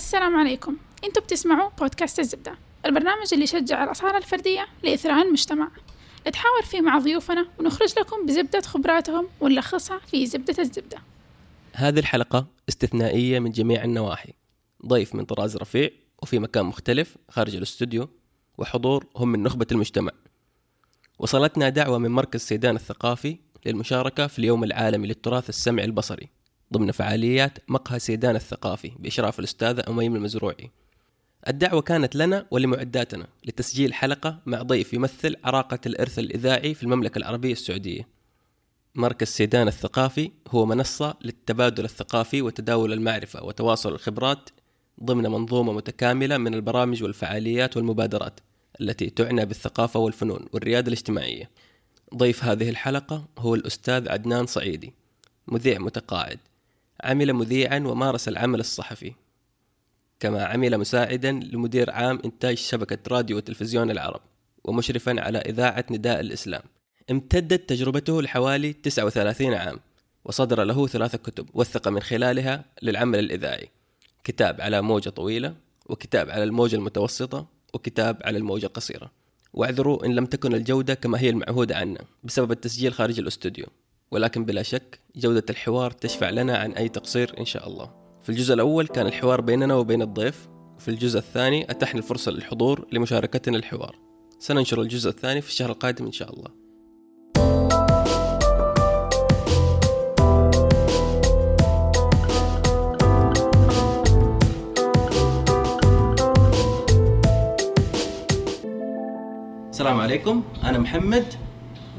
السلام عليكم. أنتم بتسمعوا بودكاست الزبدة البرنامج اللي يشجع الأصالة الفردية لإثراء المجتمع. نتحاور فيه مع ضيوفنا ونخرج لكم بزبدة خبراتهم ونلخصها في زبدة الزبدة. هذه الحلقة استثنائية من جميع النواحي. ضيف من طراز رفيع وفي مكان مختلف خارج الاستوديو وحضور هم من نخبة المجتمع. وصلتنا دعوة من مركز سيدان الثقافي للمشاركة في اليوم العالمي للتراث السمعي البصري. ضمن فعاليات مقهى سيدان الثقافي بإشراف الأستاذة أميم المزروعي. الدعوة كانت لنا ولمعداتنا لتسجيل حلقة مع ضيف يمثل عراقة الإرث الإذاعي في المملكة العربية السعودية. مركز سيدان الثقافي هو منصة للتبادل الثقافي وتداول المعرفة وتواصل الخبرات ضمن منظومة متكاملة من البرامج والفعاليات والمبادرات التي تعنى بالثقافة والفنون والريادة الاجتماعية. ضيف هذه الحلقة هو الأستاذ عدنان صعيدي مذيع متقاعد. عمل مذيعا ومارس العمل الصحفي كما عمل مساعدا لمدير عام إنتاج شبكة راديو وتلفزيون العرب ومشرفا على إذاعة نداء الإسلام. امتدت تجربته لحوالي 39 عام وصدر له ثلاثة كتب وثق من خلالها للعمل الإذاعي. كتاب على موجة طويلة وكتاب على الموجة المتوسطة وكتاب على الموجة القصيرة. واعذروا إن لم تكن الجودة كما هي المعهودة عنا بسبب التسجيل خارج الأستوديو. ولكن بلا شك جودة الحوار تشفع لنا عن أي تقصير إن شاء الله. في الجزء الأول كان الحوار بيننا وبين الضيف وفي الجزء الثاني أتحنا الفرصة للحضور لمشاركتنا الحوار. سننشر الجزء الثاني في الشهر القادم إن شاء الله. السلام عليكم. أنا محمد.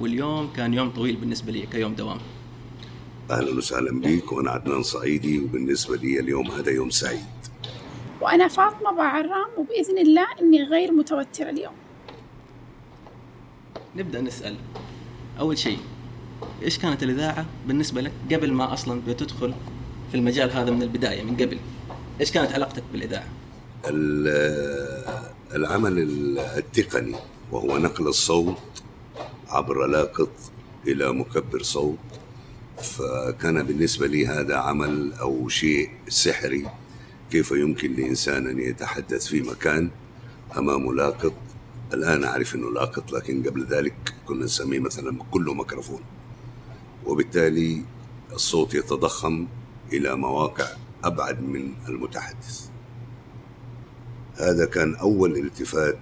واليوم كان يوم طويل بالنسبة لي كيوم دوام. أهلا وسهلا بك وأنا عدنان صعيدي وبالنسبة لي اليوم هذا يوم سعيد. وأنا فاطمة بعرام وبإذن الله إني غير متوترة اليوم. نبدأ نسأل. أول شيء إيش كانت الإذاعة بالنسبة لك قبل ما أصلا بتدخل في المجال هذا من البداية من قبل؟ إيش كانت علاقتك بالإذاعة؟ ال- العمل التقني وهو نقل الصوت عبر لاقط إلى مكبر صوت فكان بالنسبة لي هذا عمل أو شيء سحري. كيف يمكن لإنسان أن يتحدث في مكان امامه لاقط؟ الآن أعرف إنه لاقط لكن قبل ذلك كنا نسميه مثلا كله ميكروفون. وبالتالي الصوت يتضخم إلى مواقع أبعد من المتحدث. هذا كان أول التفات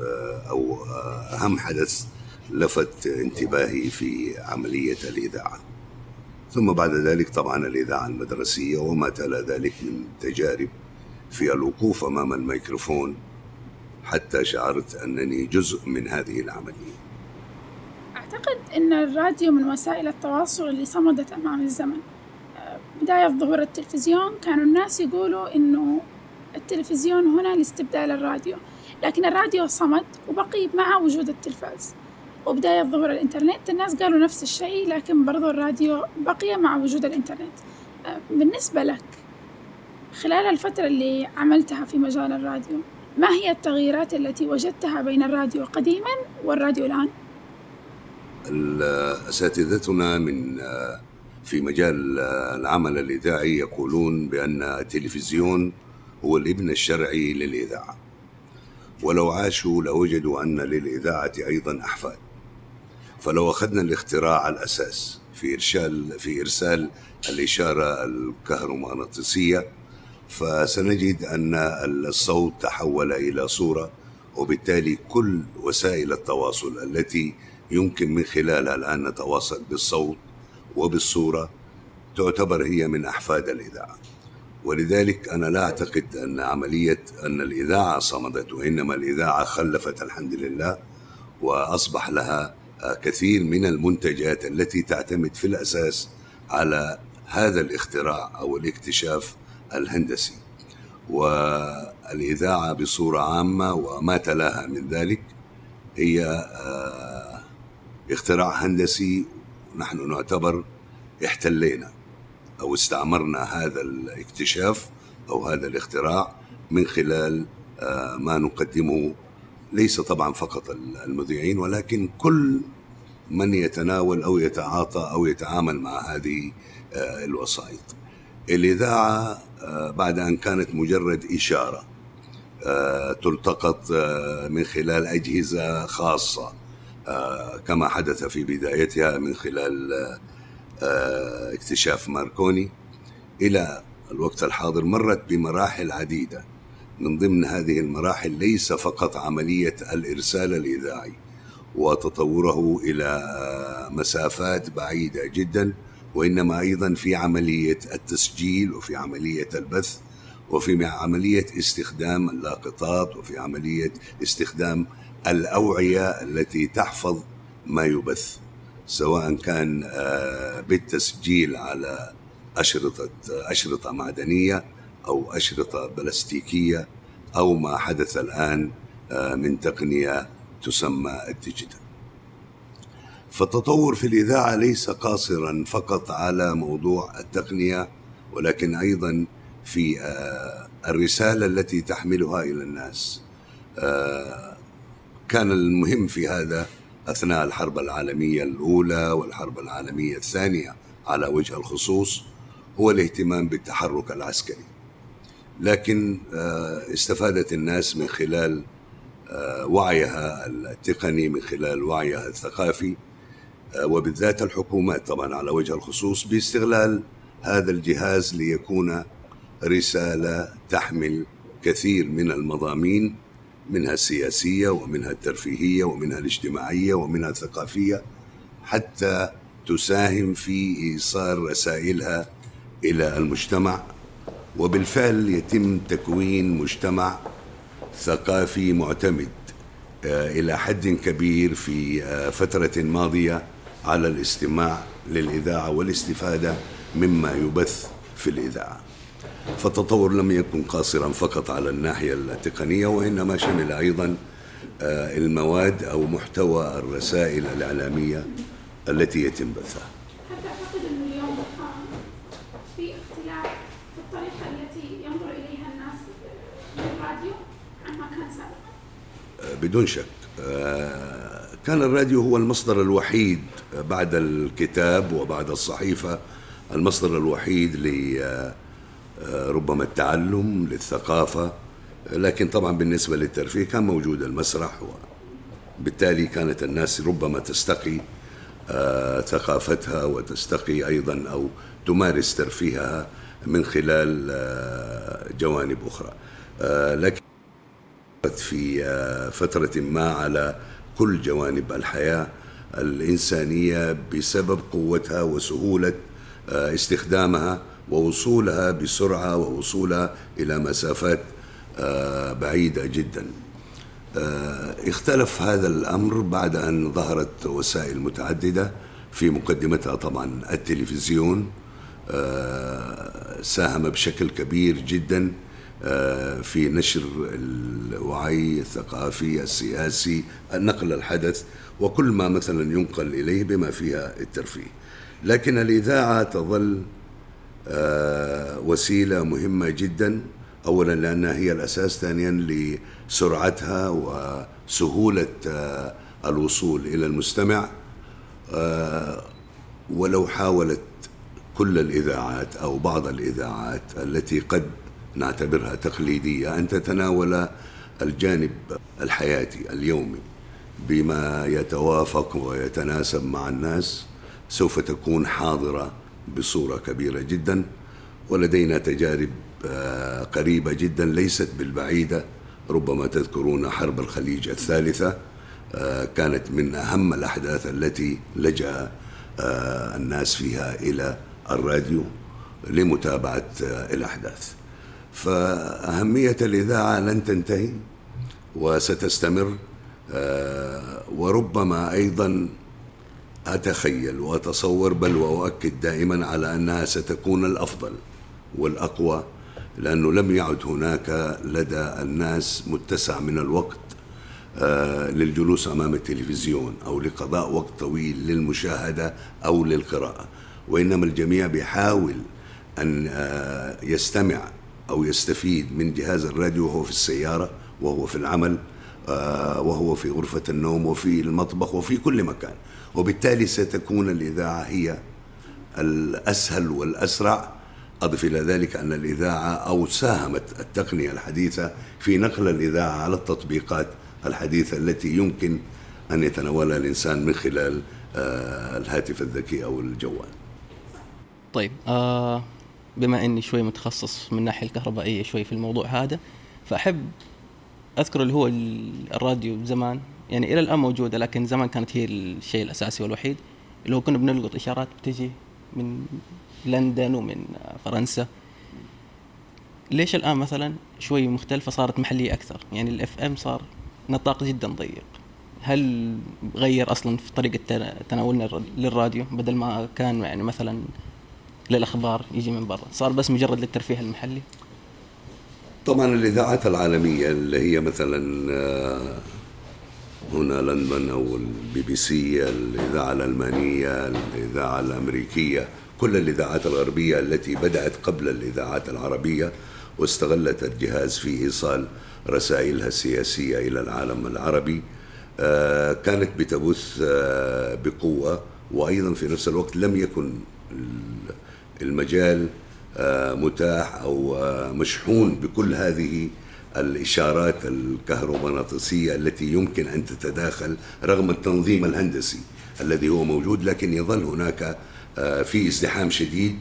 آه، أو آه، أهم حدث لفت انتباهي في عملية الإذاعة. ثم بعد ذلك طبعا الإذاعة المدرسية وما تلا ذلك من تجارب في الوقوف أمام الميكروفون حتى شعرت أنني جزء من هذه العملية. أعتقد إن الراديو من وسائل التواصل اللي صمدت أمام الزمن. بداية ظهور التلفزيون كانوا الناس يقولوا إنه التلفزيون هنا لاستبدال الراديو لكن الراديو صمد وبقي مع وجود التلفاز. وبداية ظهور الإنترنت الناس قالوا نفس الشيء لكن برضو الراديو بقي مع وجود الإنترنت. آه، بالنسبة لك خلال الفترة اللي عملتها في مجال الراديو ما هي التغييرات التي وجدتها بين الراديو قديما والراديو الآن؟ أساتذتنا من في مجال العمل الإذاعي يقولون بأن التلفزيون هو الابن الشرعي للإذاعة. ولو عاشوا لوجدوا أن للإذاعة أيضا أحفاد. فلو أخذنا الاختراع الأساس في ارسال في إرسال الإشارة الكهرومغناطيسية فسنجد أن الصوت تحول إلى صورة وبالتالي كل وسائل التواصل التي يمكن من خلالها الآن نتواصل بالصوت وبالصورة تعتبر هي من أحفاد الإذاعة. ولذلك أنا لا أعتقد أن عملية أن الإذاعة صمدت وإنما الإذاعة خلفت الحمد لله وأصبح لها كثير من المنتجات التي تعتمد في الأساس على هذا الاختراع أو الاكتشاف الهندسي. والإذاعة بصورة عامة وما تلاها من ذلك هي آه، اختراع هندسي نحن نعتبر احتلينا أو استعمرنا هذا الاكتشاف أو هذا الاختراع من خلال آه، ما نقدمه ليس طبعا فقط المذيعين ولكن كل من يتناول أو يتعاطى أو يتعامل مع هذه آه، الوسائط. الإذاعة آه، بعد أن كانت مجرد إشارة آه، تلتقط من خلال أجهزة خاصة كما حدث في بدايتها من خلال اكتشاف ماركوني إلى الوقت الحاضر مرت بمراحل عديدة من ضمن هذه المراحل ليس فقط عملية الإرسال الإذاعي وتطوره إلى مسافات بعيدة جدا وإنما أيضا في عملية التسجيل وفي عملية البث وفي عملية استخدام اللاقطات وفي عملية استخدام الأوعية التي تحفظ ما يبث سواء كان آه، بالتسجيل على أشرطة أشرطة معدنية أو أشرطة بلاستيكية أو ما حدث الآن آه، من تقنية تسمى الديجيتال. فالتطور في الإذاعة ليس قاصرا فقط على موضوع التقنية ولكن أيضا في آه، الرسالة التي تحملها إلى الناس. آه، كان المهم في هذا أثناء الحرب العالمية الأولى والحرب العالمية الثانية على وجه الخصوص هو الاهتمام بالتحرك العسكري. لكن آه، استفادت الناس من خلال وعيها التقني من خلال وعيها الثقافي آه، وبالذات الحكومات طبعا على وجه الخصوص باستغلال هذا الجهاز ليكون رسالة تحمل كثير من المضامين منها السياسية ومنها الترفيهية ومنها الاجتماعية ومنها الثقافية حتى تساهم في إيصال رسائلها إلى المجتمع. وبالفعل يتم تكوين مجتمع ثقافي معتمد آه، إلى حد كبير في آه، فترة ماضية على الاستماع للإذاعة والاستفادة مما يبث في الإذاعة. فالتطور لم يكن قاصرا فقط على الناحية التقنية وإنما شمل أيضا آه، المواد أو محتوى الرسائل الإعلامية التي يتم بثها هل تعتقد أنه اليوم في اختلاف في الطريقة التي ينظر إليها الناس للراديو عما كان سابقا؟ آه، بدون شك. آه، كان الراديو هو المصدر الوحيد بعد الكتاب وبعد الصحيفة المصدر الوحيد لربما التعلم للثقافة. لكن طبعا بالنسبة للترفيه كان موجود المسرح وبالتالي كانت الناس ربما تستقي آه، ثقافتها وتستقي أيضا أو تمارس ترفيهها من خلال آه، جوانب أخرى. آه، لكن في فترة ما على كل جوانب الحياة الإنسانية بسبب قوتها وسهولة آه، استخدامها ووصولها بسرعة ووصولها إلى مسافات آه، بعيدة جدا. آه، اختلف هذا الأمر بعد أن ظهرت وسائل متعددة في مقدمتها طبعا التلفزيون ساهم بشكل كبير جدا في نشر الوعي الثقافي السياسي نقل الحدث وكل ما مثلا ينقل إليه بما فيها الترفيه. لكن الإذاعة تظل آه، وسيلة مهمة جدا. أولا لأنها هي الأساس ثانيا لسرعتها وسهولة آه، الوصول إلى المستمع. آه، ولو حاولت كل الإذاعات أو بعض الإذاعات التي قد نعتبرها تقليدية. أن تتناول الجانب الحياتي اليومي بما يتوافق ويتناسب مع الناس سوف تكون حاضرة بصورة كبيرة جدا ولدينا تجارب آه، قريبة جدا ليست بالبعيدة. ربما تذكرون حرب الخليج الثالثة آه، كانت من أهم الأحداث التي لجأ آه، الناس فيها إلى الراديو لمتابعة الأحداث. فأهمية الإذاعة لن تنتهي وستستمر آه، وربما أيضا أتخيل وأتصور بل وأؤكد دائما على أنها ستكون الأفضل والأقوى لأنه لم يعد هناك لدى الناس متسع من الوقت آه، للجلوس أمام التلفزيون أو لقضاء وقت طويل للمشاهدة أو للقراءة وإنما الجميع بيحاول أن آه، يستمع أو يستفيد من جهاز الراديو وهو في السيارة وهو في العمل آه، وهو في غرفة النوم وفي المطبخ وفي كل مكان. وبالتالي ستكون الإذاعة هي الأسهل والأسرع. أضف إلى ذلك أن الإذاعة أو ساهمت التقنية الحديثة في نقل الإذاعة على التطبيقات الحديثة التي يمكن أن يتناولها الإنسان من خلال آه، الهاتف الذكي أو الجوال. طيب آه بما إني شوي متخصص من الناحيه الكهربائية شوي في الموضوع هذا فأحب أذكر اللي هو الراديو زمان. يعني إلى الآن موجودة لكن زمان كانت هي الشيء الأساسي والوحيد. اللي هو كنا بنلقط إشارات بتجي من لندن ومن فرنسا. ليش الآن مثلا شوي مختلفة صارت محلية أكثر؟ يعني الاف ام صار نطاق جدا ضيق. هل غير أصلا في طريقة تناولنا للراديو؟ بدل ما كان يعني مثلا للاخبار يجي من برا. صار بس مجرد للترفيه المحلي. طبعا الإذاعات العالمية اللي هي مثلا آه، هنا لندن أو البي بي سي الإذاعة الألمانية الإذاعة الأمريكية كل الإذاعات الغربية التي بدأت قبل الإذاعات العربية واستغلت الجهاز في إيصال رسائلها السياسية إلى العالم العربي. آه، كانت بتبث آه، بقوة وأيضا في نفس الوقت لم يكن المجال آه، متاح أو آه، مشحون بكل هذه الإشارات الكهرومغناطيسية التي يمكن أن تتداخل رغم التنظيم الهندسي الذي هو موجود لكن يظل هناك آه، في ازدحام شديد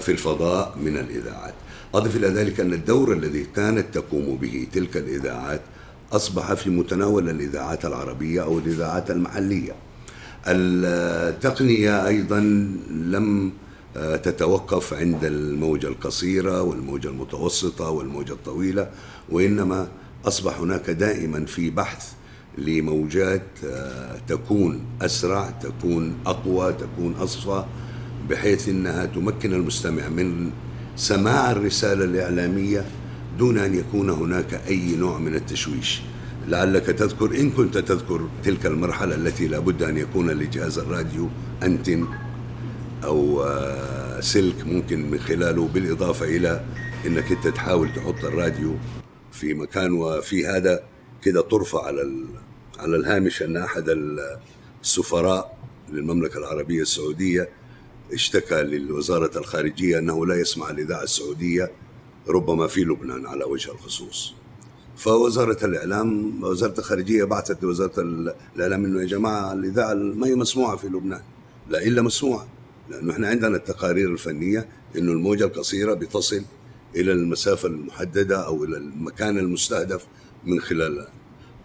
في الفضاء من الإذاعات. أضف إلى ذلك أن الدور الذي كانت تقوم به تلك الإذاعات أصبح في متناول الإذاعات العربية أو الإذاعات المحلية. التقنية أيضا لم تتوقف عند الموجة القصيرة والموجة المتوسطة والموجة الطويلة وإنما أصبح هناك دائما في بحث لموجات آه، تكون أسرع تكون أقوى تكون أصفى بحيث أنها تمكن المستمع من سماع الرسالة الإعلامية دون أن يكون هناك أي نوع من التشويش. لعلك تذكر إن كنت تذكر تلك المرحلة التي لابد أن يكون لجهاز الراديو أنتن أو آه، سلك ممكن من خلاله بالإضافة إلى إنك أنت تحاول تحط الراديو في مكان وفي هذا كده ترفع على على الهامش أن أحد السفراء للمملكة العربية السعودية اشتكى لوزاره الخارجية أنه لا يسمع الاذاعه السعودية ربما في لبنان على وجه الخصوص. فوزارة الإعلام وزارة الخارجية بعثت لوزارة الإعلام إنه يا جماعة الاذاعه ما هي مسموعة في لبنان لا إلا مسموعة لأنه إحنا عندنا التقارير الفنية إنه الموجة القصيرة بتصل إلى المسافة المحددة أو إلى المكان المستهدف من خلالها.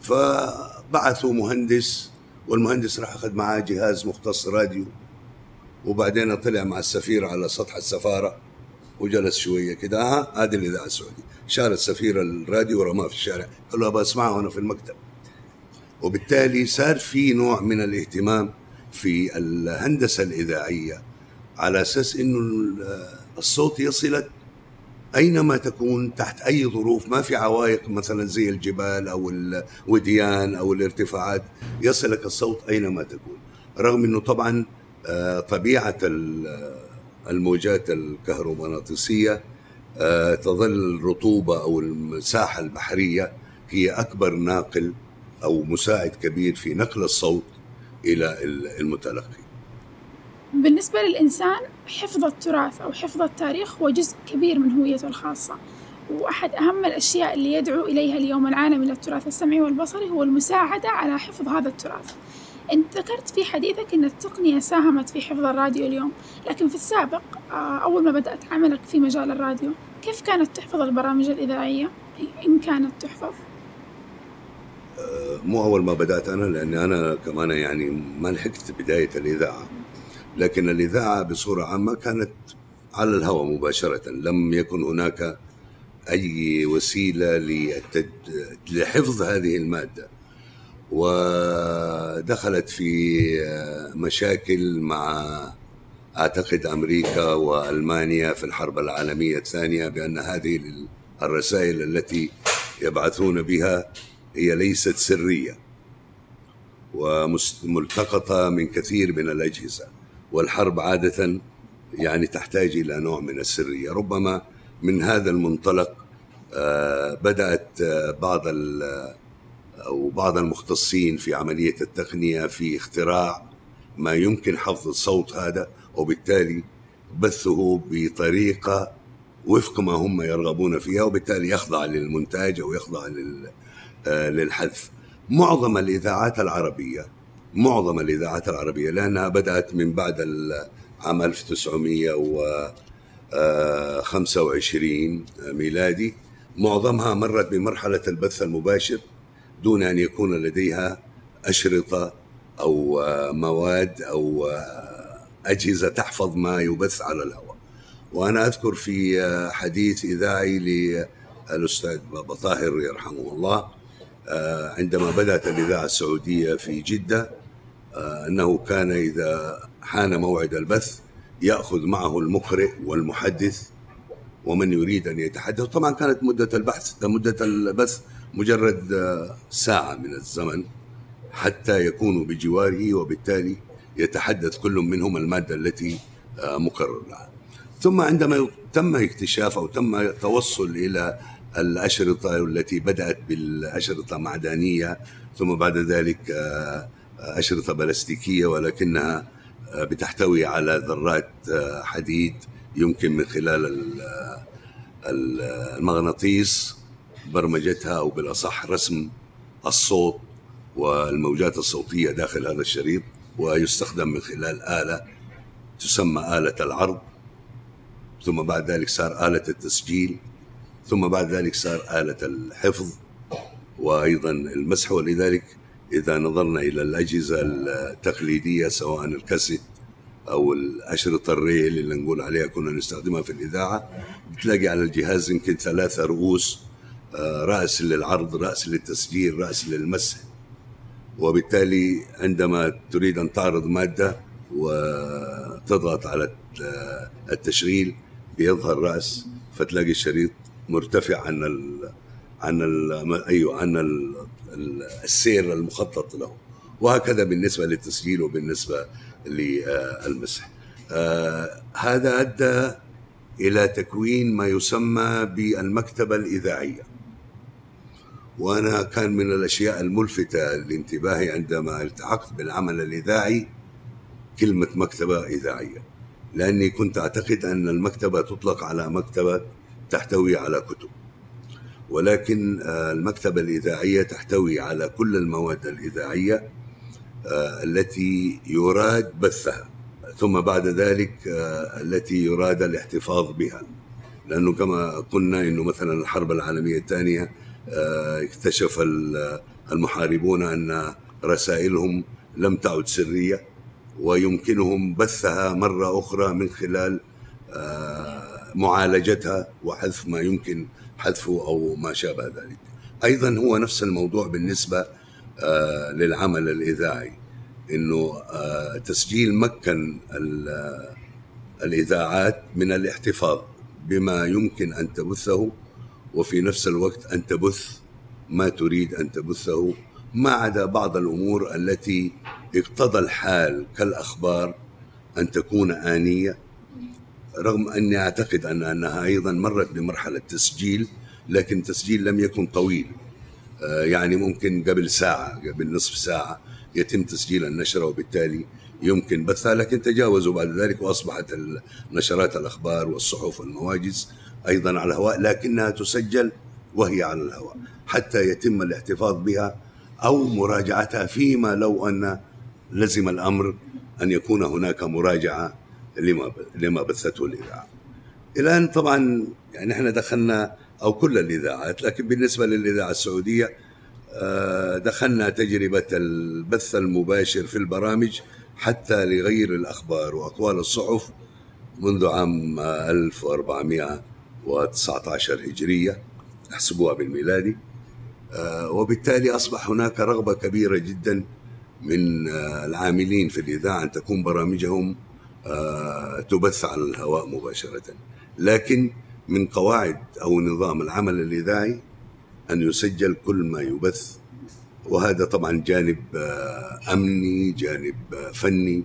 فبعثوا مهندس والمهندس راح أخذ معاه جهاز مختص راديو وبعدين طلع مع السفير على سطح السفارة وجلس شوية كده. ها هذه الاذاعه السعوديه شال السفير الراديو ورماه في الشارع. قال له أبغى اسمعه وأنا في المكتب. وبالتالي صار في نوع من الاهتمام في الهندسة الإذاعية على أساس إنه الصوت يصلك أينما تكون تحت أي ظروف ما في عوائق مثلا زي الجبال أو الوديان أو الارتفاعات يصلك الصوت أينما تكون. رغم إنه طبعا آه، طبيعة الموجات الكهرومغناطيسية آه، تظل الرطوبه أو المساحة البحرية هي أكبر ناقل أو مساعد كبير في نقل الصوت إلى المتلقي. بالنسبة للإنسان حفظ التراث أو حفظ التاريخ هو جزء كبير من هويته الخاصة. وأحد أهم الأشياء اللي يدعو إليها اليوم العالمي للتراث السمعي والبصري هو المساعدة على حفظ هذا التراث. أنت ذكرت في حديثك أن التقنية ساهمت في حفظ الراديو اليوم لكن في السابق آه، أول ما بدأت عملك في مجال الراديو كيف كانت تحفظ البرامج الإذاعية؟ إن كانت تحفظ؟ آه، مو أول ما بدأت أنا لأني أنا كمان يعني ما لحقت بداية الإذاعة. لكن الإذاعة بصورة عامة كانت على الهواء مباشرة. لم يكن هناك أي وسيلة للتد... لحفظ هذه المادة. ودخلت في مشاكل مع أعتقد أمريكا وألمانيا في الحرب العالمية الثانية بأن هذه الرسائل التي يبعثون بها هي ليست سرية وملتقطة من كثير من الأجهزة. والحرب عادة يعني تحتاج إلى نوع من السرية. ربما من هذا المنطلق آه، بدأت آه، بعض أو بعض المختصين في عملية التقنية في اختراع ما يمكن حفظ الصوت هذا وبالتالي بثه بطريقة وفق ما هم يرغبون فيها وبالتالي يخضع للمونتاج أو يخضع لل- آه، للحذف. معظم الإذاعات العربية معظم الإذاعات العربية لأنها بدأت من بعد عام 1925 ميلادي. معظمها مرت بمرحلة البث المباشر دون أن يكون لديها أو آه، مواد آه، أجهزة تحفظ ما يبث على الهواء. وأنا أذكر في حديث إذاعي للأستاذ بابا طاهر يرحمه الله عندما بدأت الإذاعة السعودية في جدة آه، أنه كان إذا حان موعد البث يأخذ معه المقرئ والمحدث ومن يريد أن يتحدث. طبعا كانت مدة البحث مدة البث مجرد ساعة من الزمن حتى يكونوا بجواره وبالتالي يتحدث كل منهم المادة التي مقرر لها. ثم عندما تم اكتشاف أو تم التوصل إلى الأشرطة التي بدأت بالأشرطة معدنية ثم بعد ذلك أشرطة بلاستيكية ولكنها آه، بتحتوي على ذرات آه، حديد يمكن من خلال ال- ال- المغناطيس برمجتها أو بالأصح رسم الصوت والموجات الصوتية داخل هذا الشريط ويستخدم من خلال آلة تسمى آلة العرض. ثم بعد ذلك صار آلة التسجيل. ثم بعد ذلك صار آلة الحفظ وأيضا المسح. ولذلك إذا نظرنا إلى الأجهزة التقليدية سواء الكاسيت أو الأشرطة الريل اللي نقول عليها كنا نستخدمها في الإذاعة بتلاقي على الجهاز يمكن ثلاثة رؤوس آه، رأس للعرض رأس للتسجيل رأس للمسح. وبالتالي عندما تريد أن تعرض مادة وتضغط على الت- التشغيل بيظهر رأس فتلاقي الشريط مرتفع عن ال عن ال أيوه عن السير المخطط له. وهكذا بالنسبة للتسجيل وبالنسبة للمسح. آه، هذا أدى إلى تكوين ما يسمى بالمكتبة الإذاعية. وأنا كان من الأشياء الملفتة لانتباهي عندما التحقت بالعمل الإذاعي كلمة مكتبة إذاعية. لأني كنت أعتقد أن المكتبة تطلق على مكتبة تحتوي على كتب. ولكن آه، المكتبة الإذاعية تحتوي على كل المواد الإذاعية آه، التي يراد بثها. ثم بعد ذلك آه، التي يراد الاحتفاظ بها. لأنه كما قلنا إنه مثلا الحرب العالمية الثانية آه، اكتشف ال- المحاربون أن رسائلهم لم تعد سرية ويمكنهم بثها مرة أخرى من خلال معالجتها وحذف ما يمكن حذفه أو ما شابه ذلك. أيضا هو نفس الموضوع بالنسبة آه، للعمل الإذاعي إنه آه، تسجيل مكن ال- الإذاعات من الاحتفاظ بما يمكن أن تبثه وفي نفس الوقت أن تبث ما تريد أن تبثه ما عدا بعض الأمور التي اقتضى الحال كالأخبار أن تكون آنية رغم أني أعتقد أن أنها أيضا مرت بمرحلة تسجيل لكن تسجيل لم يكن طويل. آه، يعني ممكن قبل ساعة قبل نصف ساعة يتم تسجيل النشرة وبالتالي يمكن بثها لكن تجاوزوا بعد ذلك وأصبحت ال- نشرات الأخبار والصحف والمواجز أيضا على الهواء لكنها تسجل وهي على الهواء حتى يتم الاحتفاظ بها أو مراجعتها فيما لو أن لزم الأمر أن يكون هناك مراجعة لما لما بثته الإذاعة. الآن طبعا يعني إحنا دخلنا أو كل الإذاعات لكن بالنسبة للإذاعة السعودية آه، دخلنا تجربة البث المباشر في البرامج حتى لغير الأخبار وأقوال الصحف منذ عام آه، 1419 هجرية أحسبوها بالميلادي آه، وبالتالي أصبح هناك رغبة كبيرة جدا من آه، العاملين في الإذاعة أن تكون برامجهم تبث على الهواء مباشرة. لكن من قواعد أو نظام العمل الاذاعي أن يسجل كل ما يبث. وهذا طبعا جانب آه، أمني جانب آه، فني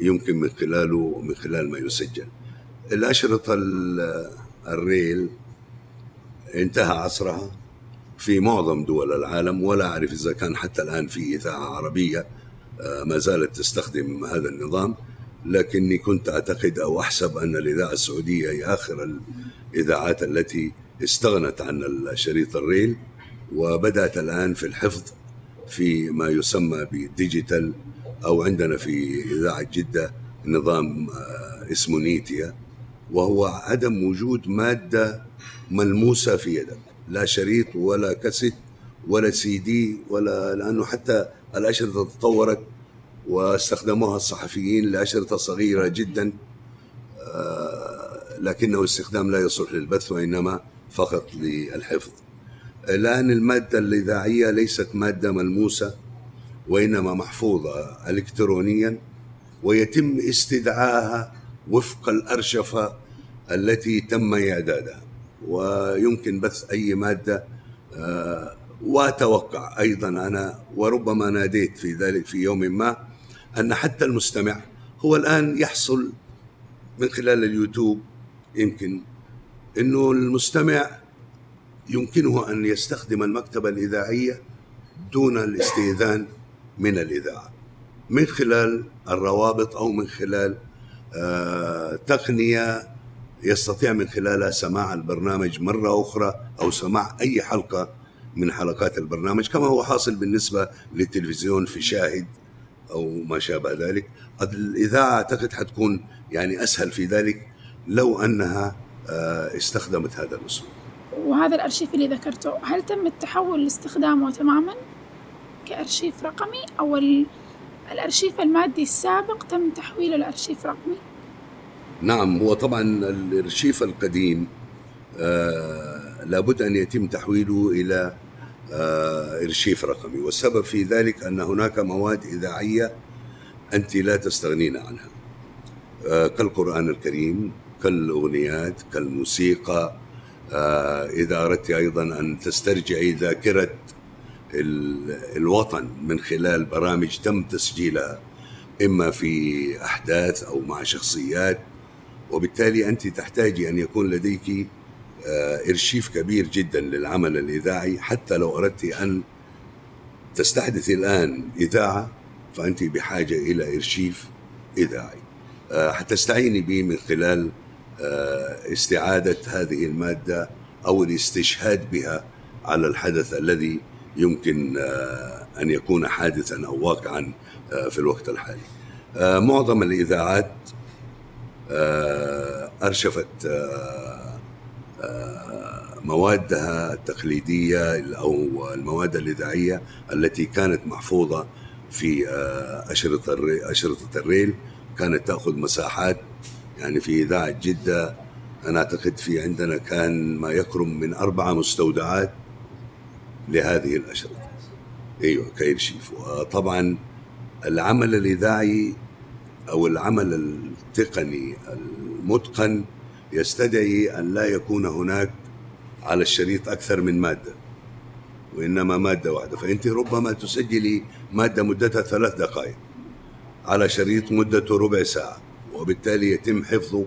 يمكن من خلاله من خلال ما يسجل. الأشرطة ال- ال reel انتهى عصرها في معظم دول العالم ولا أعرف إذا كان حتى الآن في إذاعة عربية آه، ما زالت تستخدم هذا النظام. لكني كنت أعتقد أو أحسب أن الإذاعة السعودية هي آخر الإذاعات التي استغنت عن الشريط ال reel وبدأت الآن في الحفظ في ما يسمى بال digital أو عندنا في إذاعة جدة نظام آه، اسمه نيتيا وهو عدم وجود مادة ملموسة في يدك لا شريط ولا كاسيت ولا سي دي ولا لأنه حتى الأشرطة تطورت واستخدموها الصحفيين لأشرطة صغيرة جدا آه، لكنه استخدام لا يصلح للبث وإنما فقط للحفظ. الآن المادة الإذاعية ليست مادة ملموسة وإنما محفوظة إلكترونيا ويتم استدعائها وفق الأرشفة التي تم إعدادها. ويمكن بث أي مادة آه، وأتوقع أيضا أنا وربما ناديت في ذلك في يوم ما أن حتى المستمع هو الآن يحصل من خلال اليوتيوب يمكن أنه المستمع يمكنه أن يستخدم المكتبة الإذاعية دون الاستئذان من الإذاعة من خلال الروابط أو من خلال آه، تقنية يستطيع من خلالها سماع البرنامج مرة أخرى أو سماع أي حلقة من حلقات البرنامج كما هو حاصل بالنسبة للتلفزيون في شاهد أو ما شابه ذلك الإذاعة أعتقد حتكون يعني أسهل في ذلك لو أنها آه، استخدمت هذا الأسلوب وهذا الأرشيف اللي ذكرته هل تم التحول لاستخدامه تماما كأرشيف رقمي أو الأرشيف المادي السابق تم تحويله لأرشيف رقمي؟ نعم هو طبعا الأرشيف القديم آه لابد أن يتم تحويله إلى آه أرشيف رقمي. والسبب في ذلك أن هناك مواد إذاعية أنت لا تستغنين عنها. آه كالقرآن الكريم كالأغنيات كالموسيقى. آه إذا أردت أيضا أن تسترجعي ذاكرة الوطن من خلال برامج تم تسجيلها إما في أحداث أو مع شخصيات وبالتالي أنت تحتاجي أن يكون لديك آه، إرشيف كبير جدا للعمل الإذاعي. حتى لو أردت أن تستحدثي الآن إذاعة فأنت بحاجة إلى إرشيف إذاعي. آه، حتستعيني به من خلال آه، استعادة هذه المادة أو الاستشهاد بها على الحدث الذي يمكن أن يكون حادثا أو واقعا في الوقت الحالي. معظم آه، آه، موادها التقليدية أو المواد الإذاعية التي كانت محفوظة في أشرطة أشرطة الريل كانت تأخذ مساحات. يعني في إذاعة جدة أنا أعتقد في عندنا كان ما يقرب من أربعة مستودعات لهذه الأشرطة. أيوة كيرشيف وطبعا العمل الإذاعي أو العمل التقني المتقن يستدعي أن لا يكون هناك على الشريط أكثر من مادة وإنما مادة واحدة. فأنت ربما تسجلي مادة مدتها ثلاث دقائق على شريط مدته ربع ساعة وبالتالي يتم حفظه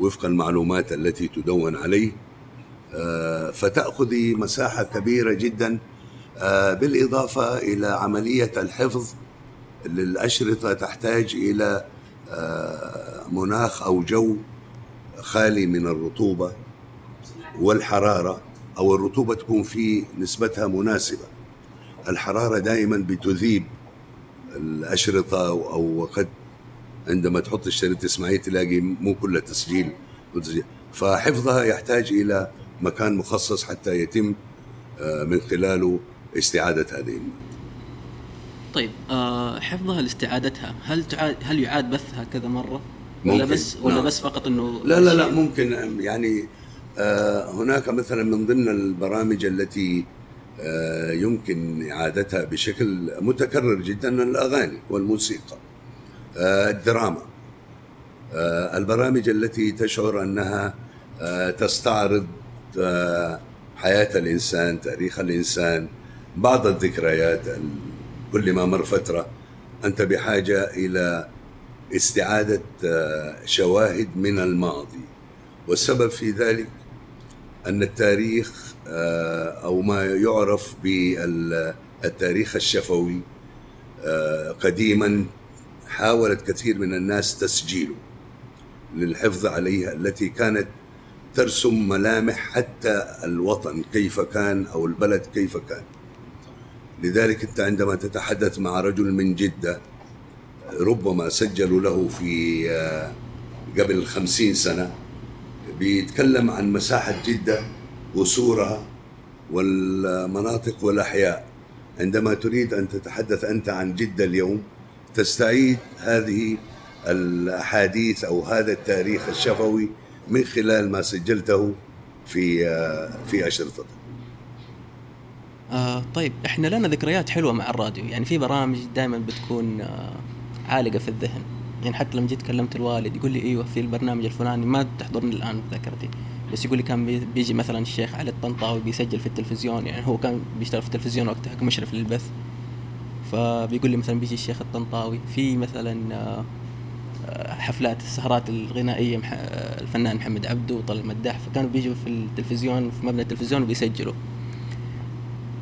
وفق المعلومات التي تدون عليه. آه، فتأخذي مساحة كبيرة جدا آه، بالإضافة إلى عملية الحفظ للأشرطة تحتاج إلى آه، مناخ أو جو خالي من الرطوبة والحرارة أو الرطوبة تكون في نسبتها مناسبة. الحرارة دائما بتذيب الأشرطة أو قد عندما تحط الشريط تسمعيه تلاقي مو كله تسجيل فحفظها يحتاج إلى مكان مخصص حتى يتم آه، من خلاله استعادة هذه. طيب آه حفظها لاستعادتها هل تعاد هل يعاد بثها كذا مرة؟ ولا بس ولا نعم. بس فقط إنه لا لا لا ممكن يعني آه هناك مثلا من ضمن البرامج التي آه يمكن إعادتها بشكل متكرر جدا الأغاني والموسيقى آه الدراما. البرامج التي تشعر أنها تستعرض حياة الإنسان تاريخ الإنسان بعض الذكريات كل ما مر فترة أنت بحاجة إلى استعادة آه، شواهد من الماضي. والسبب في ذلك أن التاريخ آه، أو ما يعرف بالتاريخ الشفوي آه، قديما حاولت كثير من الناس تسجيله للحفظ عليها التي كانت ترسم ملامح حتى الوطن كيف كان أو البلد كيف كان. لذلك أنت عندما تتحدث مع رجل من جدة ربما سجلوا له في آه، قبل خمسين سنة بيتكلم عن مساحة جدة وسورها والمناطق والأحياء عندما تريد أن تتحدث أنت عن جدة اليوم تستعيد هذه الأحاديث أو هذا التاريخ الشفوي من خلال ما سجلته في في اشرطتك. آه طيب إحنا لنا ذكريات حلوة مع الراديو يعني في برامج دائما بتكون آه عالقة في الذهن. يعني حتى لما جيت كلمت الوالد يقول لي إيوه في البرنامج الفلاني ما تحضرني الآن ذاكرتي. بس يقول لي كان بيجي مثلا الشيخ علي الطنطاوي بيسجل في التلفزيون يعني هو كان بيشتغل في التلفزيون وقتها كمشرف للبث. فبيقول لي مثلا بيجي الشيخ الطنطاوي في مثلا آه، حفلات السهرات الغنائية الفنان محمد عبده وطل المداح فكانوا بيجوا في التلفزيون في مبنى التلفزيون وبيسجلوا.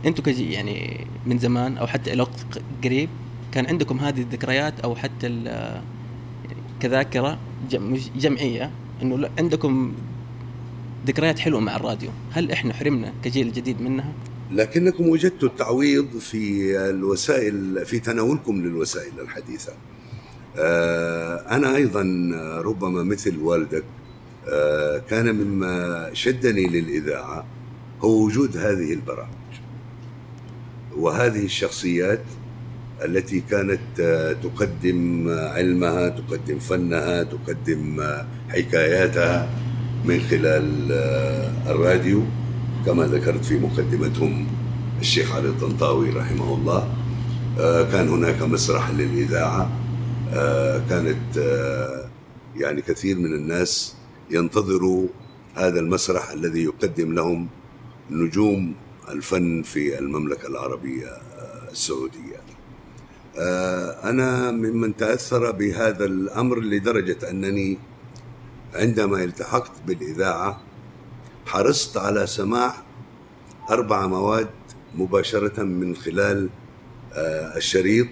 أنتم كجي يعني من زمان أو حتى إلى وقت قريب كان عندكم هذه الذكريات أو حتى كذاكرة جمعية إنه عندكم ذكريات حلوة مع الراديو. هل إحنا حرمنا كجيل جديد منها؟ لكنكم وجدتوا التعويض في الوسائل في تناولكم للوسائل الحديثة. آه، أنا أيضا ربما مثل والدك آه، كان مما شدني للإذاعة هو وجود هذه البرامج. وهذه الشخصيات التي كانت آه، تقدم علمها تقدم فنها تقدم حكاياتها من خلال الراديو كما ذكرت في مقدمتهم الشيخ علي الطنطاوي رحمه الله. كان هناك مسرح للإذاعة. كانت يعني كثير من الناس ينتظروا هذا المسرح الذي يقدم لهم نجوم الفن في المملكة العربية السعودية. أنا ممن تأثر بهذا الأمر لدرجة أنني عندما التحقت بالإذاعة حرصت على سماع أربع مواد مباشرة من خلال الشريط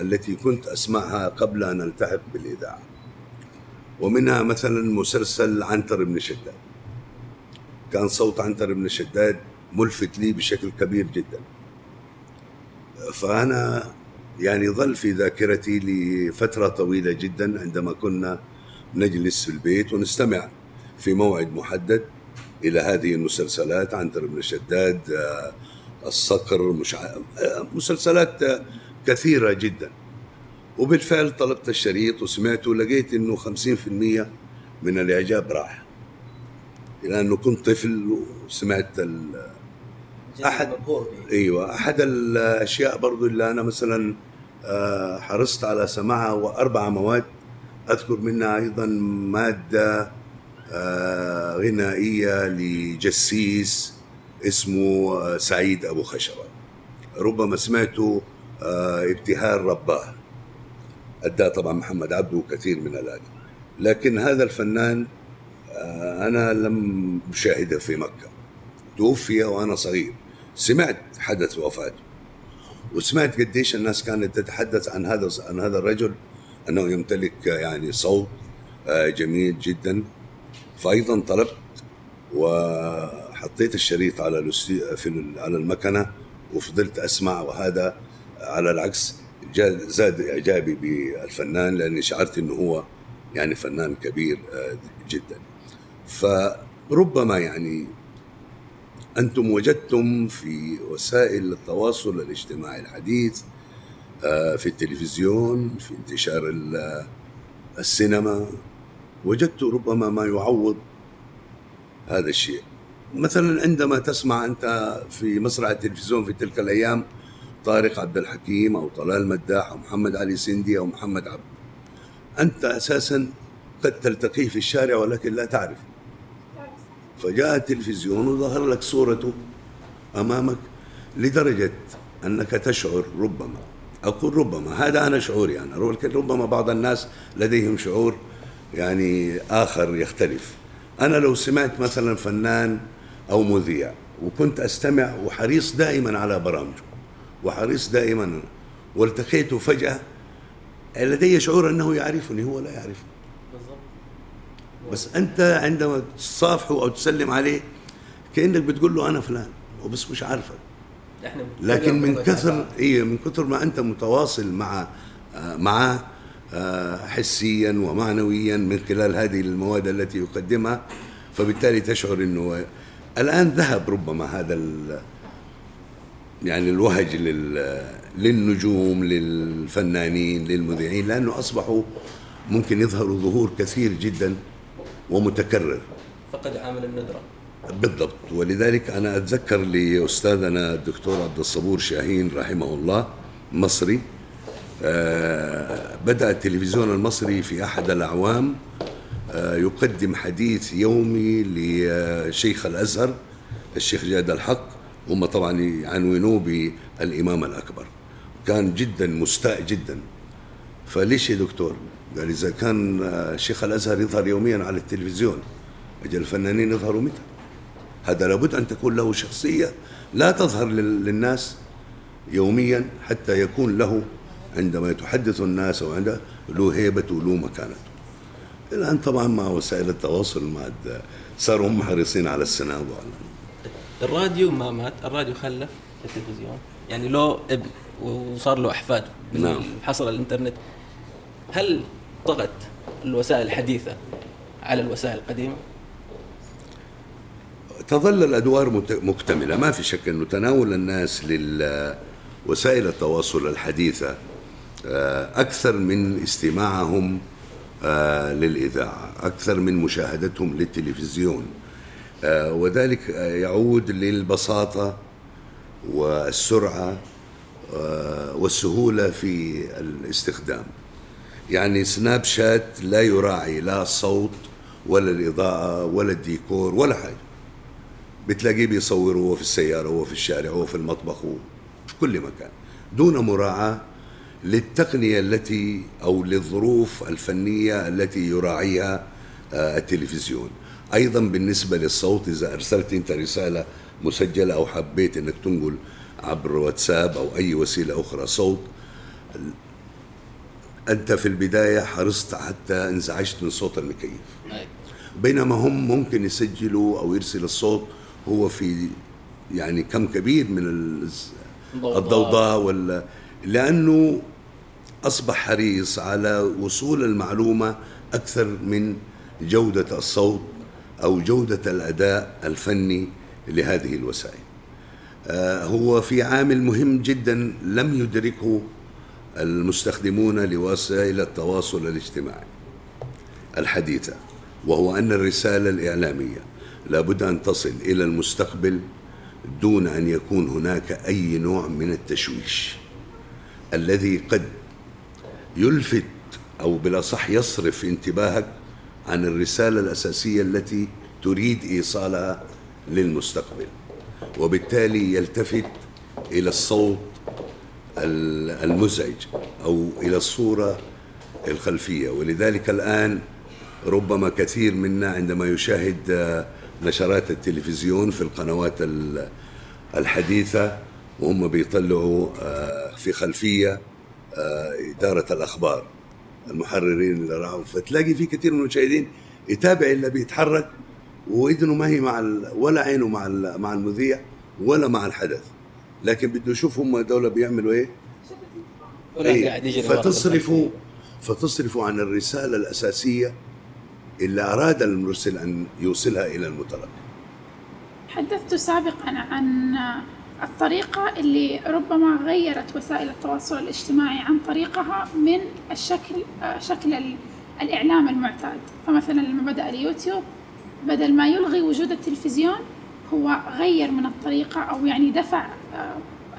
التي كنت أسمعها قبل أن ألتحق بالإذاعة ومنها مثلا مسلسل عنتر بن شداد. كان صوت عنتر بن شداد ملفت لي بشكل كبير جدا. فأنا يعني ظل في ذاكرتي لفترة طويلة جدا عندما كنا نجلس في البيت ونستمع في موعد محدد إلى هذه المسلسلات عنتر بن شداد آه، الصقر مش آه، مسلسلات كثيرة جدا. وبالفعل طلبت الشريط وسمعته لقيت إنه 50% من الإعجاب راح. لأنه كنت طفل وسمعت ال أحد أيوه أحد الأشياء برضو اللي أنا مثلا آه، حرصت على سماعها وأربع مواد. أذكر منها أيضا مادة آه، غنائية لجسيس اسمه آه، سعيد أبو خشبه ربما سمعته آه، ابتهال رباه. أداة طبعا محمد عبده وكثير من الآلي لكن هذا الفنان آه، أنا لم أشاهده في مكة. توفي وأنا صغير. سمعت حدث وفاته. وسمعت قديش الناس كانت تتحدث عن هذا عن هذا الرجل أنه يمتلك يعني صوت آه، جميل جدا. فايضا طلبت وحطيت الشريط على في على المكنة وفضلت أسمع وهذا على العكس زاد إعجابي بالفنان لأني شعرت إنه هو يعني فنان كبير آه، جدا. فربما يعني أنتم وجدتم في وسائل التواصل الاجتماعي الحديث آه، في التلفزيون في انتشار السينما. وجدت ربما ما يعوض هذا الشيء. مثلا عندما تسمع أنت في مسرح التلفزيون في تلك الأيام طارق عبد الحكيم أو طلال مداح أو محمد علي سندي أو محمد عبد أنت أساسا قد تلتقيه في الشارع ولكن لا تعرف فجاء التلفزيون وظهر لك صورته أمامك لدرجة أنك تشعر ربما. أقول ربما هذا أنا شعوري أنا. ربما بعض الناس لديهم شعور يعني آخر يختلف. أنا لو سمعت مثلا فنان أو مذيع وكنت أستمع وحريص دائما على برامجه وحريص دائما والتقيته فجأة لدي شعور أنه يعرفني هو لا يعرفني. بس انت عندما تصافحه أو تسلم عليه كأنك بتقول له أنا فلان وبس مش عارفك. لكن من كثر اي من كثر ما انت متواصل مع معه آه، حسيا ومعنويا من خلال هذه المواد التي يقدمها فبالتالي تشعر إنه الآن ذهب ربما هذا ال يعني الوهج لل للنجوم للفنانين للمذيعين لأنه أصبحوا ممكن يظهروا ظهور كثير جدا ومتكرر. فقد عامل الندرة. بالضبط. ولذلك أنا أتذكر لأستاذنا الدكتور عبد الصبور شاهين رحمه الله مصري. آه، بدأ التلفزيون المصري في أحد الأعوام آه، يقدم حديث يومي لشيخ الأزهر الشيخ جاد الحق هم طبعا يعنونوه بالإمام الأكبر. كان جدا مستاء جدا. فليش يا دكتور؟ قال إذا كان شيخ الأزهر يظهر يوميا على التلفزيون أجل الفنانين يظهروا متى؟ هذا لابد أن تكون له شخصية لا تظهر لل- للناس يوميا حتى يكون له عندما يتحدث الناس أو عنده له هيبة وله مكانته. الآن طبعا مع وسائل التواصل مع صاروا هم حريصين على السناب وعلى الراديو ما مات الراديو خلف التلفزيون يعني له ابن وصار له أحفاد نعم. حصل الإنترنت هل طغت الوسائل الحديثة على الوسائل القديمة؟ تظل الأدوار مكتملة. ما في شك أنه تناول الناس لوسائل التواصل الحديثة آه، أكثر من استماعهم آه، للإذاعة أكثر من مشاهدتهم للتلفزيون. آه، وذلك يعود للبساطة والسرعة والسهولة في الاستخدام. يعني سناب شات لا يراعي لا الصوت ولا الإضاءة ولا الديكور ولا حاجة. بتلاقيه بيصور وهو في السيارة وهو في الشارع وهو في المطبخ وفي كل مكان. دون مراعاة للتقنية التي أو للظروف الفنية التي يراعيها آه، التلفزيون. أيضا بالنسبة للصوت إذا أرسلت أنت رسالة مسجلة أو حبيت أنك تنقل عبر واتساب أو أي وسيلة أخرى صوت أنت في البداية حرصت حتى انزعجت من صوت المكيف. بينما هم ممكن يسجلوا أو يرسل الصوت هو في يعني كم كبير من ال- الضوضاء. الضوضاء ولا لأنه أصبح حريص على وصول المعلومة أكثر من جودة الصوت أو جودة الأداء الفني لهذه الوسائل. آه، هو في عامل مهم جدا لم يدركه المستخدمون لوسائل التواصل الاجتماعي. الحديثة وهو أن الرسالة الإعلامية لابد أن تصل إلى المستقبل دون أن يكون هناك أي نوع من التشويش الذي قد يلفت أو بالأصح يصرف انتباهك عن الرسالة الأساسية التي تريد إيصالها للمستقبل وبالتالي يلتفت إلى الصوت ال- المزعج أو إلى الصورة الخلفية. ولذلك الآن ربما كثير منا عندما يشاهد آه، نشرات التلفزيون في القنوات ال- الحديثة وهم بيطلعوا آه، في خلفية آه، إدارة الأخبار المحررين اللي راحوا. فتلاقي في كثير من المشاهدين يتابع اللي بيتحرك وإذنه ما هي مع ولا عينه مع مع المذيع ولا مع الحدث. لكن بده يشوف هم دول بيعملوا إيه؟ إيه، ورا فتصرفوا فتصرفوا عن الرسالة الأساسية اللي أراد المرسل أن يوصلها إلى المتلقي تحدثت سابقا عن الطريقة اللي ربما غيرت وسائل التواصل الاجتماعي عن طريقها من الشكل شكل ال- الإعلام المعتاد. فمثلا لما بدأ اليوتيوب بدل ما يلغي وجود التلفزيون هو غير من الطريقة أو يعني دفع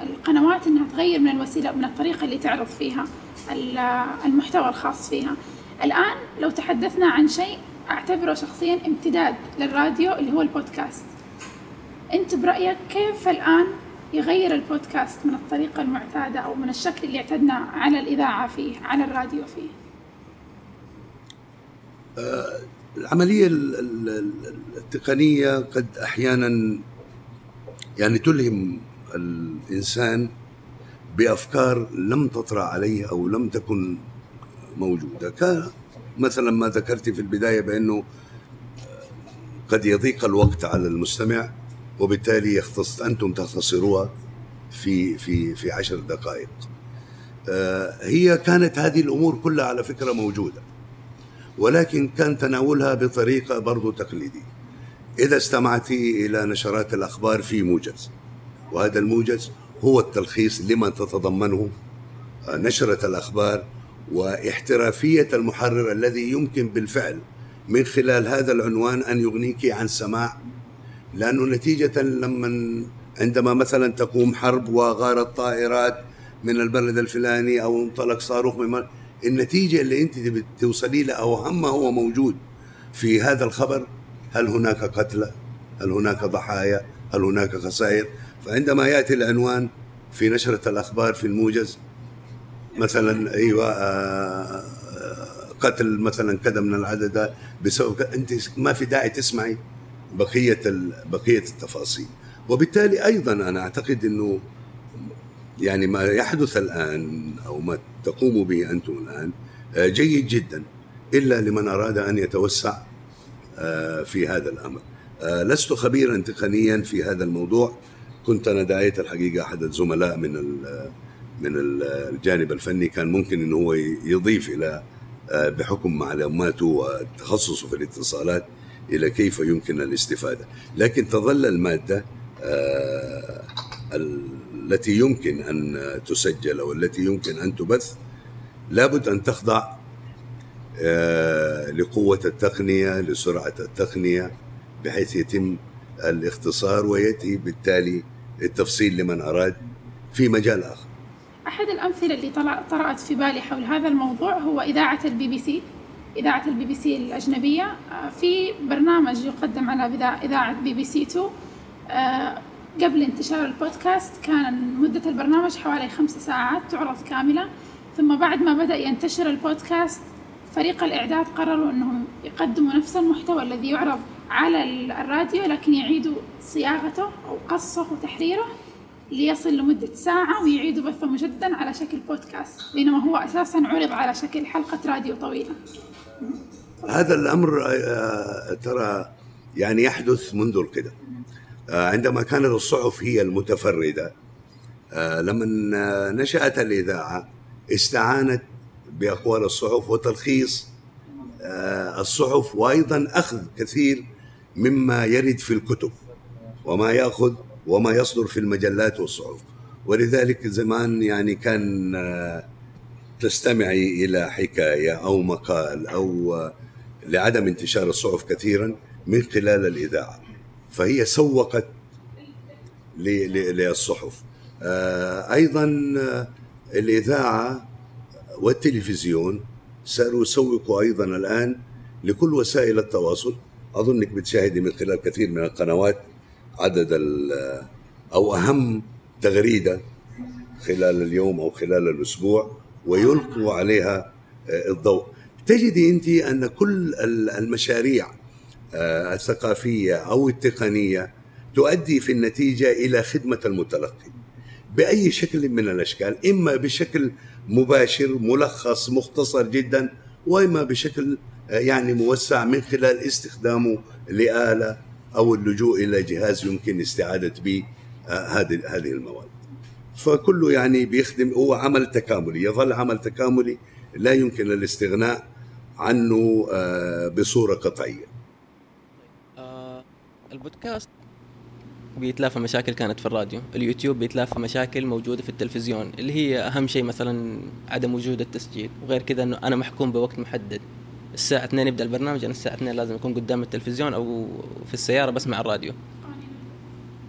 القنوات إنها تغير من الوسيلة من الطريقة اللي تعرض فيها ال- المحتوى الخاص فيها. الآن لو تحدثنا عن شيء أعتبره شخصيا امتداد للراديو اللي هو البودكاست. أنت برأيك كيف الآن يغير البودكاست من الطريقة المعتادة أو من الشكل اللي اعتدنا على الإذاعة فيه على الراديو فيه؟ العملية ال- ال- ال- التقنية قد أحيانا يعني تلهم الإنسان بأفكار لم تطرأ عليه أو لم تكن موجودة. كان مثلا ما ذكرت في البداية بأنه قد يضيق الوقت على المستمع وبالتالي يختص أنتم تختصروها في في في عشر دقائق. آه، هي كانت هذه الأمور كلها على فكرة موجودة ولكن كان تناولها بطريقة برضو تقليدية. إذا استمعت إلى نشرات الأخبار في موجز. وهذا الموجز هو التلخيص لما تتضمنه نشرة الأخبار واحترافية المحرر الذي يمكن بالفعل من خلال هذا العنوان أن يغنيك عن سماع. لأنه نتيجة لما عندما مثلا تقوم حرب وغارت طائرات من البلد الفلاني أو انطلق صاروخ من النتيجة اللي أنت توصلي لها أو هم هو موجود في هذا الخبر هل هناك قتلى؟ هل هناك ضحايا؟ هل هناك خسائر؟ فعندما يأتي العنوان في نشرة الأخبار في الموجز مثلا أيوة آه، آه، قتل مثلا كذا من العدد بسبب أنت ما في داعي تسمعي بقية بقية التفاصيل. وبالتالي أيضا أنا أعتقد أنه يعني ما يحدث الآن أو ما تقوموا به أنتم الآن آه، جيد جدا إلا لمن أراد أن يتوسع في هذا الأمر. آه، لست خبيرا تقنيا في هذا الموضوع. كنت أنا داعية الحقيقة أحد الزملاء من من الجانب الفني. كان ممكن أنه هو يضيف إلى بحكم معلوماته وتخصصه في الاتصالات إلى كيف يمكن الاستفادة. لكن تظل المادة التي يمكن أن تسجل أو التي يمكن أن تبث لابد أن تخضع آه، لقوة التقنية لسرعة التقنية بحيث يتم الاختصار ويأتي بالتالي التفصيل لمن أراد في مجال آخر. أحد الأمثلة اللي طرأت في بالي حول هذا الموضوع هو إذاعة البي بي سي إذاعة البي بي سي الأجنبية. آه، في برنامج يقدم على إذاعة بي بي سي 2 قبل انتشار البودكاست كان مدة البرنامج حوالي خمس ساعات تعرض كاملة. ثم بعد ما بدأ ينتشر البودكاست فريق الإعداد قرروا أنهم يقدموا نفس المحتوى الذي يعرض على الراديو لكن يعيدوا صياغته أو قصه وتحريره ليصل لمدة ساعة ويعيدوا بثه مجددا على شكل بودكاست بينما هو أساسا عرض على شكل حلقة راديو طويلة. هذا الأمر آه، ترى يعني يحدث منذ القدم. آه، عندما كانت الصحف هي المتفردة آه، لما نشأت الإذاعة استعانت بأقوال الصحف وتلخيص آه، الصحف وأيضا أخذ كثير مما يرد في الكتب وما يأخذ وما يصدر في المجلات والصحف. ولذلك زمان يعني كان تستمعي إلى حكاية أو مقال أو لعدم انتشار الصحف كثيرا من خلال الإذاعة. فهي سوقت للصحف. آه، أيضا آه، الإذاعة والتلفزيون صاروا يسوقوا أيضا الآن لكل وسائل التواصل أظنك بتشاهدي من خلال كثير من القنوات عدد آه، أو أهم تغريدة خلال اليوم أو خلال الأسبوع ويلقوا عليها الضوء. تجدي أنت أن كل المشاريع آه، الثقافية أو التقنية تؤدي في النتيجة إلى خدمة المتلقي. بأي شكل من الأشكال إما بشكل مباشر ملخص مختصر جدا وإما بشكل آه، يعني موسع من خلال استخدامه لآلة أو اللجوء إلى جهاز يمكن استعادة به آه، هذه هذه المواد. فكله يعني بيخدم هو عمل تكاملي يظل عمل تكاملي لا يمكن الاستغناء عنه بصورة قطعية. البودكاست بيتلافى مشاكل كانت في الراديو اليوتيوب بيتلافى مشاكل موجودة في التلفزيون اللي هي أهم شيء مثلا عدم وجود التسجيل وغير كذا أنه أنا محكوم بوقت محدد الساعة 2 يبدأ البرنامج أنا الساعة 2 لازم أكون قدام التلفزيون أو في السيارة بسمع الراديو.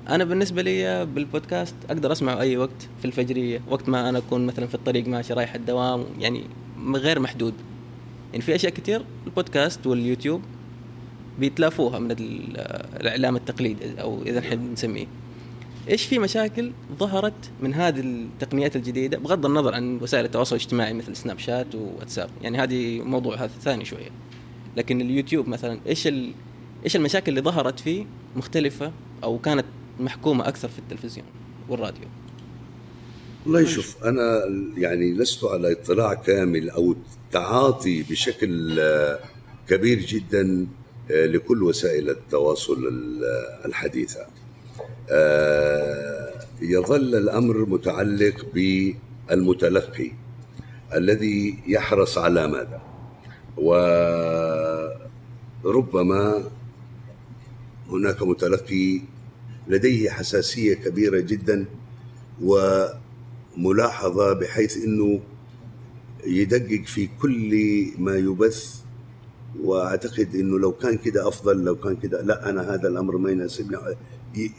أنا بالنسبة لي بالبودكاست أقدر أسمعه أي وقت في الفجرية وقت ما أنا أكون مثلا في الطريق ماشي رايح الدوام يعني غير محدود. يعني في أشياء كثير البودكاست واليوتيوب بيتلافوها من الإعلام التقليدي أو إذا نحب نسميه إيش في مشاكل ظهرت من هذه التقنيات الجديدة؟ بغض النظر عن وسائل التواصل الاجتماعي مثل سناب شات وواتساب يعني هذه موضوع هذا ثاني شوية. لكن اليوتيوب مثلا إيش ال... إيش المشاكل اللي ظهرت فيه مختلفة أو كانت محكومة أكثر في التلفزيون والراديو؟ والله شوف أنا يعني لست على اطلاع كامل أو تعاطي بشكل آه، كبير جدا آه، لكل وسائل التواصل الحديثة. يظل الأمر متعلق بالمتلقي الذي يحرص على ماذا؟ وربما هناك متلقي لديه حساسية كبيرة جدا وملاحظة بحيث إنه يدقق في كل ما يبث وأعتقد إنه لو كان كده أفضل لو كان كده لا أنا هذا الأمر ما يناسبني.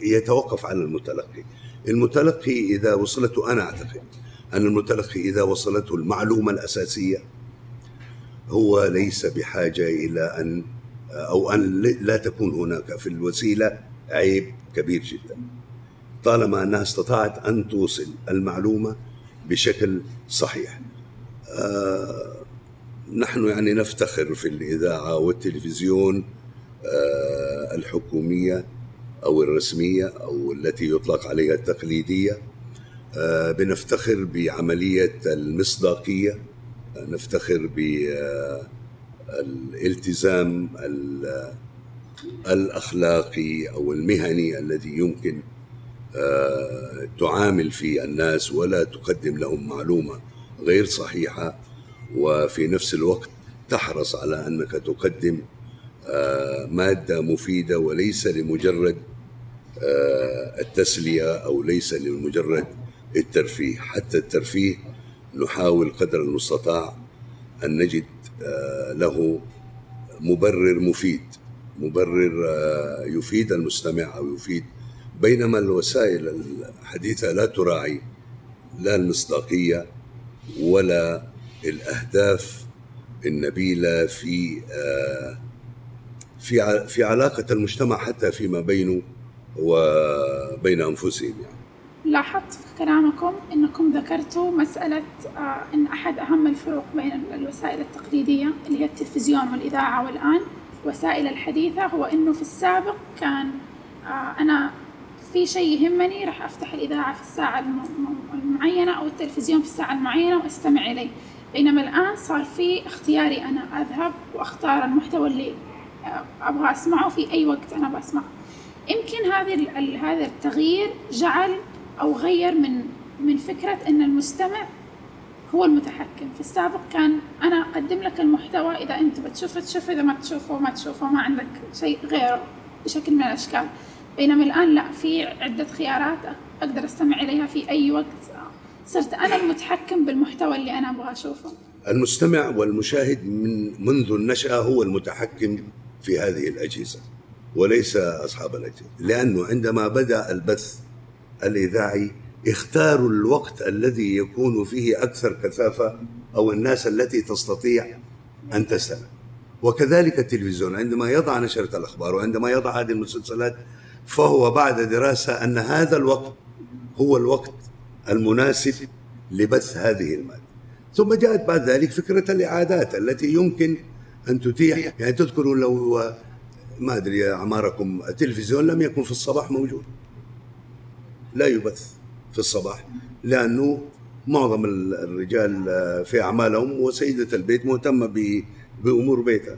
يتوقف على المتلقي. المتلقي إذا وصلته أنا أعتقد أن المتلقي إذا وصلته المعلومة الأساسية هو ليس بحاجة إلى أن أو أن لا تكون هناك في الوسيلة عيب كبير جدا. طالما أنها استطاعت أن توصل المعلومة بشكل صحيح. آه نحن يعني نفتخر في الاذاعه والتلفزيون آه الحكومية أو الرسمية أو التي يطلق عليها التقليدية. آه بنفتخر بعملية المصداقية. نفتخر بالالتزام الأخلاقي أو المهني الذي يمكن آه، تعامل فيه الناس ولا تقدم لهم معلومة غير صحيحة. وفي نفس الوقت تحرص على أنك تقدم آه، مادة مفيدة وليس لمجرد آه، التسلية أو ليس لمجرد الترفيه. حتى الترفيه نحاول قدر المستطاع أن نجد له مبرر مفيد مبرر آه، يفيد المستمع أو يفيد. بينما الوسائل الحديثة لا تراعي لا المصداقية ولا الأهداف النبيلة في آه، في في علاقة المجتمع حتى فيما بينه وبين أنفسهم يعني. لاحظت في كلامكم إنكم ذكرتوا مسألة آه، إن أحد أهم الفروق بين الوسائل التقليدية اللي هي التلفزيون والإذاعة والآن الوسائل الحديثة هو إنه في السابق كان آه، أنا في شيء يهمني راح أفتح الإذاعة في الساعة المعينة أو التلفزيون في الساعة المعينة وأستمع إليه بينما الآن صار في اختياري أنا أذهب وأختار المحتوى اللي أبغى أسمعه في أي وقت أنا بسمعه. يمكن هذا هذا التغيير جعل أو غير من من فكرة أن المستمع هو المتحكم. في السابق كان أنا أقدم لك المحتوى إذا أنت بتشوفه تشوفه إذا ما تشوفه ما تشوفه ما عندك شيء غيره بشكل من الأشكال. بينما الآن لا في عدة خيارات أقدر أستمع إليها في أي وقت. صرت أنا المتحكم بالمحتوى اللي أنا أبغى أشوفه. المستمع والمشاهد من منذ النشأة هو المتحكم في هذه الأجهزة وليس أصحاب الأجهزة. لأنه عندما بدأ البث الإذاعي اختاروا الوقت الذي يكون فيه أكثر كثافة أو الناس التي تستطيع أن تستمع. وكذلك التلفزيون عندما يضع نشرة الأخبار وعندما يضع هذه المسلسلات فهو بعد دراسة أن هذا الوقت هو الوقت المناسب لبث هذه المادة. ثم جاءت بعد ذلك فكرة الإعادات التي يمكن أن تتيح. يعني تذكروا لو ما أدري اعماركم التلفزيون لم يكن في الصباح موجود. لا يبث في الصباح لأنه معظم الرجال في أعمالهم وسيدة البيت مهتمة بأمور بيتها.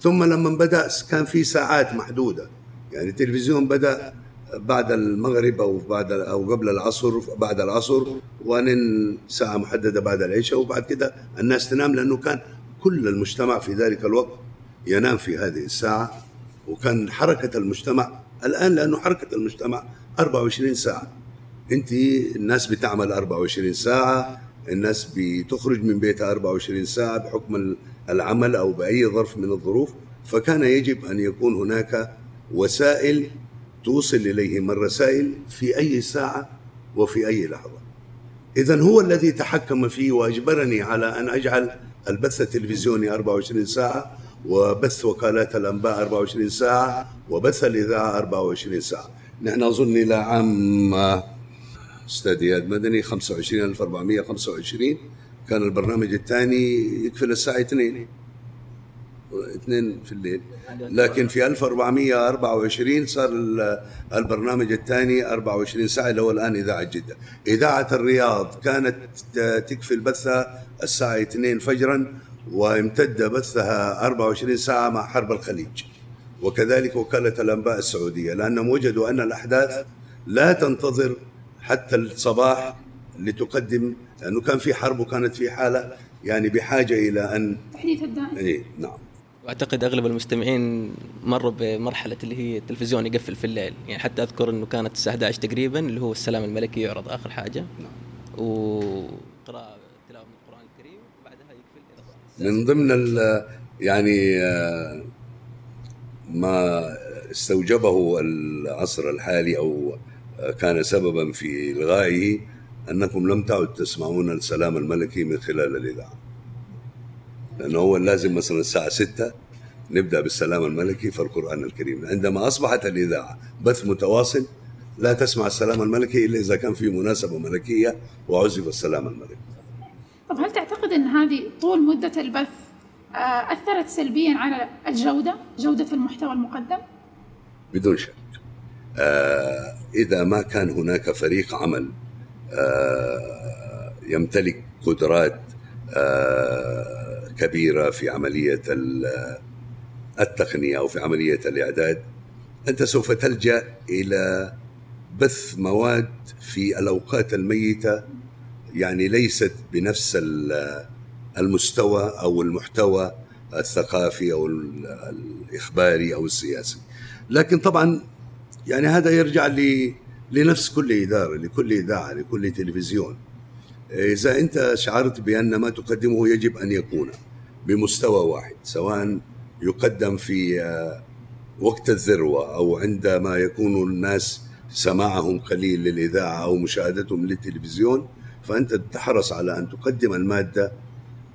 ثم لما بدأ كان في ساعات محدودة. يعني التلفزيون بدأ بعد المغرب أو بعد أو قبل العصر بعد العصر وأن ساعة محددة بعد العشاء وبعد كده الناس تنام لأنه كان كل المجتمع في ذلك الوقت ينام في هذه الساعة وكان حركة المجتمع الآن لأنه حركة المجتمع 24 ساعة. أنت الناس بتعمل 24 ساعة الناس بتخرج من بيتها 24 ساعة بحكم العمل أو بأي ظرف من الظروف. فكان يجب أن يكون هناك وسائل توصل إليهم الرسائل في أي ساعة وفي أي لحظة. اذا هو الذي تحكم فيه وأجبرني على أن أجعل البث التلفزيوني 24 ساعة وبث وكالات الأنباء 24 ساعة وبث الإذاعة 24 ساعة. نحن أظن إلى عام أستاذ مدني 25425 كان البرنامج الثاني يقفل الساعة 2 اثنين في الليل. لكن في 1424 صار ال- البرنامج الثاني 24 ساعة اللي هو الآن إذاعة جدة. إذاعة الرياض كانت تكفي بثها الساعة 2 فجرا وامتد بثها 24 ساعة مع حرب الخليج. وكذلك وكالة الأنباء السعودية لأنهم وجدوا أن الأحداث لا تنتظر حتى الصباح لتقدم لأنه كان في حرب وكانت في حالة يعني بحاجة إلى أن تحديث الدائم إيه نعم. وأعتقد أغلب المستمعين مروا بمرحلة اللي هي التلفزيون يقفل في الليل. يعني حتى أذكر إنه كانت الساعة 11 تقريبا اللي هو السلام الملكي يعرض آخر حاجة. وقراءه تلاوه من القران الكريم وبعدها يقفل إلى الساعة من ضمن يعني ما استوجبه العصر الحالي أو كان سببا في إلغائه أنكم لم تعد تسمعون السلام الملكي من خلال الإذاعة. لأنه هو لازم مثلا الساعة 6 نبدأ بالسلام الملكي في القرآن الكريم، عندما أصبحت الإذاعة بث متواصل لا تسمع السلام الملكي إلا إذا كان في مناسبة ملكية وعزف السلام الملكي. طب هل أن هذه طول مدة البث آه، أثرت سلبيا على الجودة جودة المحتوى المقدم؟ بدون شك آه إذا ما كان هناك فريق عمل آه يمتلك قدرات آه كبيرة في عملية ال- التقنية أو في عملية الإعداد أنت سوف تلجأ إلى بث مواد في الأوقات الميتة يعني ليست بنفس ال- المستوى أو المحتوى الثقافي أو ال- الإخباري أو السياسي. لكن طبعا يعني هذا يرجع لنفس كل إدارة لكل إذاعة لكل تلفزيون. إذا أنت شعرت بأن ما تقدمه يجب أن يكون بمستوى واحد سواء يقدم في آه، وقت الذروة أو عندما يكون الناس سماعهم قليل للإذاعة أو مشاهدتهم للتلفزيون فأنت تحرص على أن تقدم المادة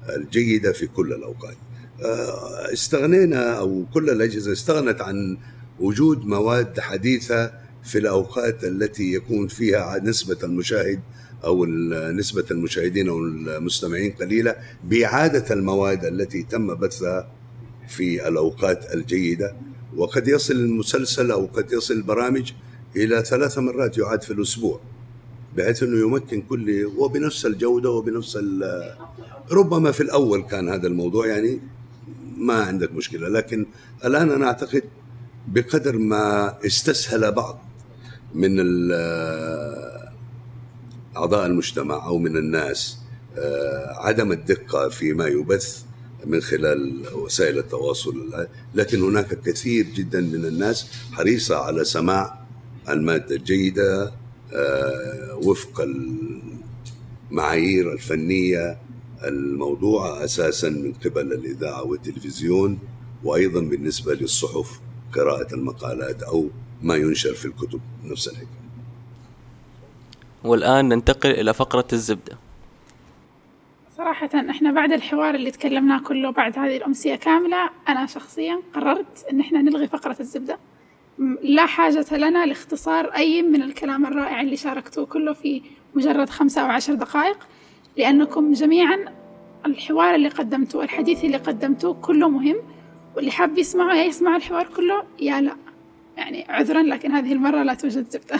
الجيدة في كل الأوقات. آه، استغنينا أو كل الأجهزة استغنت عن وجود مواد حديثة في الأوقات التي يكون فيها نسبة المشاهد أو نسبة المشاهدين أو المستمعين قليلة بإعادة المواد التي تم بثها في الأوقات الجيدة. وقد يصل المسلسل أو قد يصل البرامج إلى ثلاث مرات يعاد في الأسبوع. بحيث أنه يمكن كل وبنفس الجودة وبنفس ربما في الأول كان هذا الموضوع يعني ما عندك مشكلة لكن الآن أنا أعتقد بقدر ما استسهل بعض من أعضاء المجتمع أو من الناس آه، عدم الدقة فيما يبث من خلال وسائل التواصل. لكن هناك كثير جدا من الناس حريصة على سماع المادة الجيدة آه، وفق المعايير الفنية الموضوعة أساسا من قبل الإذاعة والتلفزيون وأيضا بالنسبة للصحف قراءة المقالات أو ما ينشر في الكتب نفس الحكاية. والآن ننتقل إلى فقرة الزبدة. صراحة إحنا بعد الحوار اللي تكلمناه كله بعد هذه الأمسية كاملة أنا شخصيا قررت إن إحنا نلغي فقرة الزبدة. لا حاجة لنا لاختصار أي من الكلام الرائع اللي شاركتوه كله في مجرد خمسة أو عشر دقائق لأنكم جميعا الحوار اللي قدمتوه الحديث اللي قدمتوه كله مهم واللي حاب يسمعه يا يسمع الحوار كله يا لا. يعني عذرا لكن هذه المرة لا توجد زبدة.